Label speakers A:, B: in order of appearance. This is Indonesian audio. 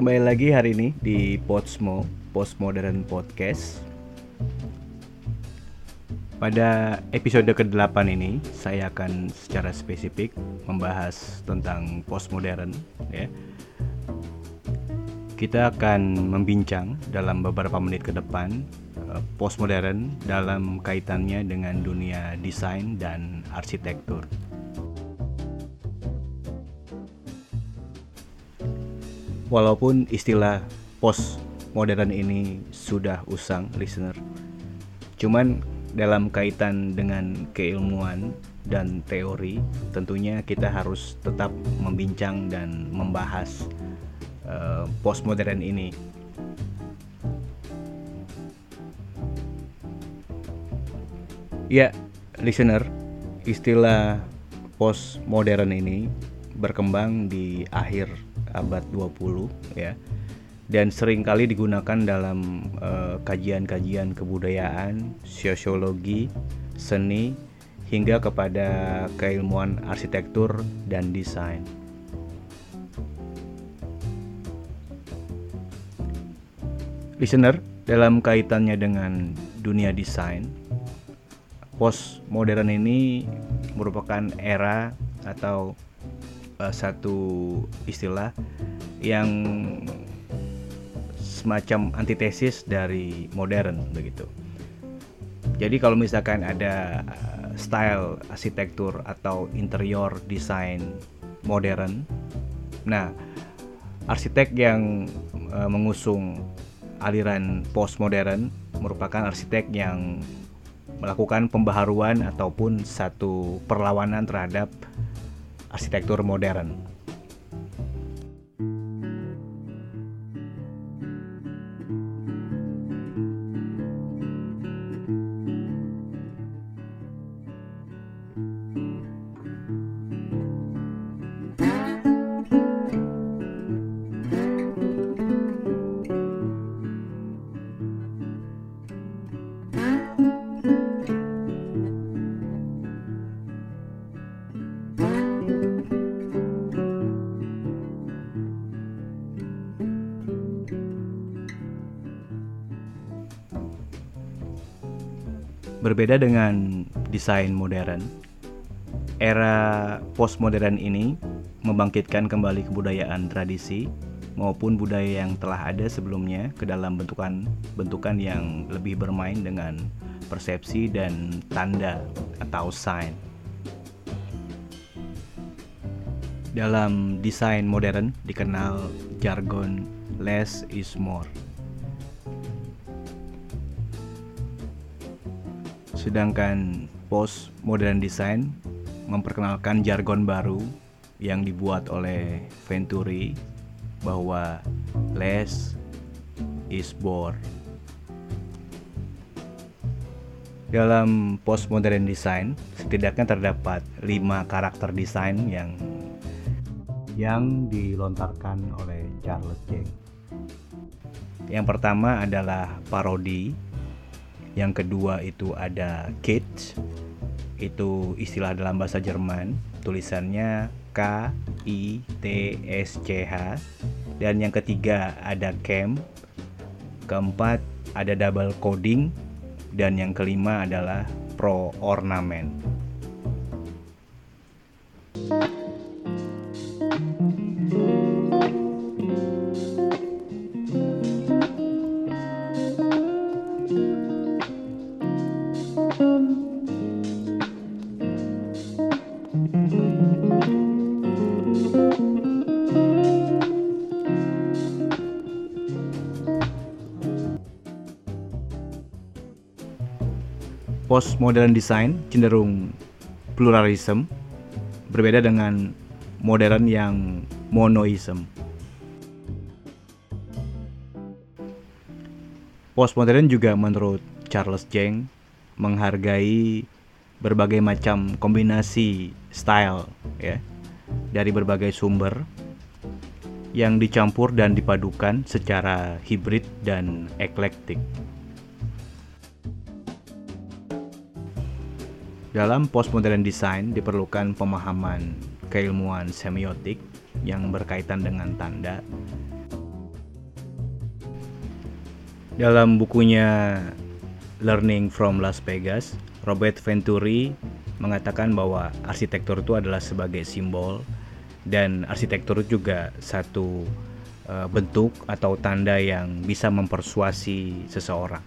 A: Kembali lagi hari ini di Podsmo, Postmodern Podcast. Pada episode ke-8 ini, saya akan secara spesifik membahas tentang postmodern ya. Kita akan membincang dalam beberapa menit ke depan eh, postmodern dalam kaitannya dengan dunia desain dan arsitektur. Walaupun istilah post modern ini sudah usang, listener, cuman dalam kaitan dengan keilmuan dan teori, tentunya kita harus tetap membincang dan membahas uh, postmodern ini. Ya, listener, istilah postmodern ini berkembang di akhir abad 20 ya dan sering kali digunakan dalam eh, kajian-kajian uh, kebudayaan, sosiologi, seni hingga kepada keilmuan arsitektur dan desain. Listener, dalam kaitannya dengan dunia desain, postmodern ini merupakan era atau uh, satu istilah yang semacam antitesis dari modern begitu. Jadi kalau misalkan ada uh, style arsitektur atau interior desain modern, nah arsitek yang uh, mengusung aliran postmodern merupakan arsitek yang melakukan pembaharuan ataupun satu perlawanan terhadap arsitektur modern. Berbeda dengan desain modern, era postmodern ini membangkitkan kembali kebudayaan tradisi maupun budaya yang telah ada sebelumnya ke dalam bentukan-bentukan yang lebih bermain dengan persepsi dan tanda atau sign. Dalam desain modern dikenal jargon less is more. Sedangkan post modern design memperkenalkan jargon baru yang dibuat oleh Venturi bahwa less is more. Dalam postmodern design, setidaknya terdapat lima karakter desain yang yang dilontarkan oleh Charles Jeng. Yang pertama adalah parodi yang kedua itu ada Kitsch itu istilah dalam bahasa Jerman. Tulisannya K I T S C H. Dan yang ketiga ada camp keempat ada double coding. Dan yang kelima adalah pro ornament postmodern design cenderung pluralism berbeda dengan modern yang monoism. Postmodern juga menurut Charles Jeng menghargai berbagai macam kombinasi style ya dari berbagai sumber yang dicampur dan dipadukan secara hibrid dan eklektik. Dalam postmodern design diperlukan pemahaman keilmuan semiotik yang berkaitan dengan tanda. Dalam bukunya Learning from Las Vegas, Robert Venturi mengatakan bahwa arsitektur itu adalah sebagai simbol dan arsitektur juga satu eh, bentuk atau tanda yang bisa mempersuasi seseorang.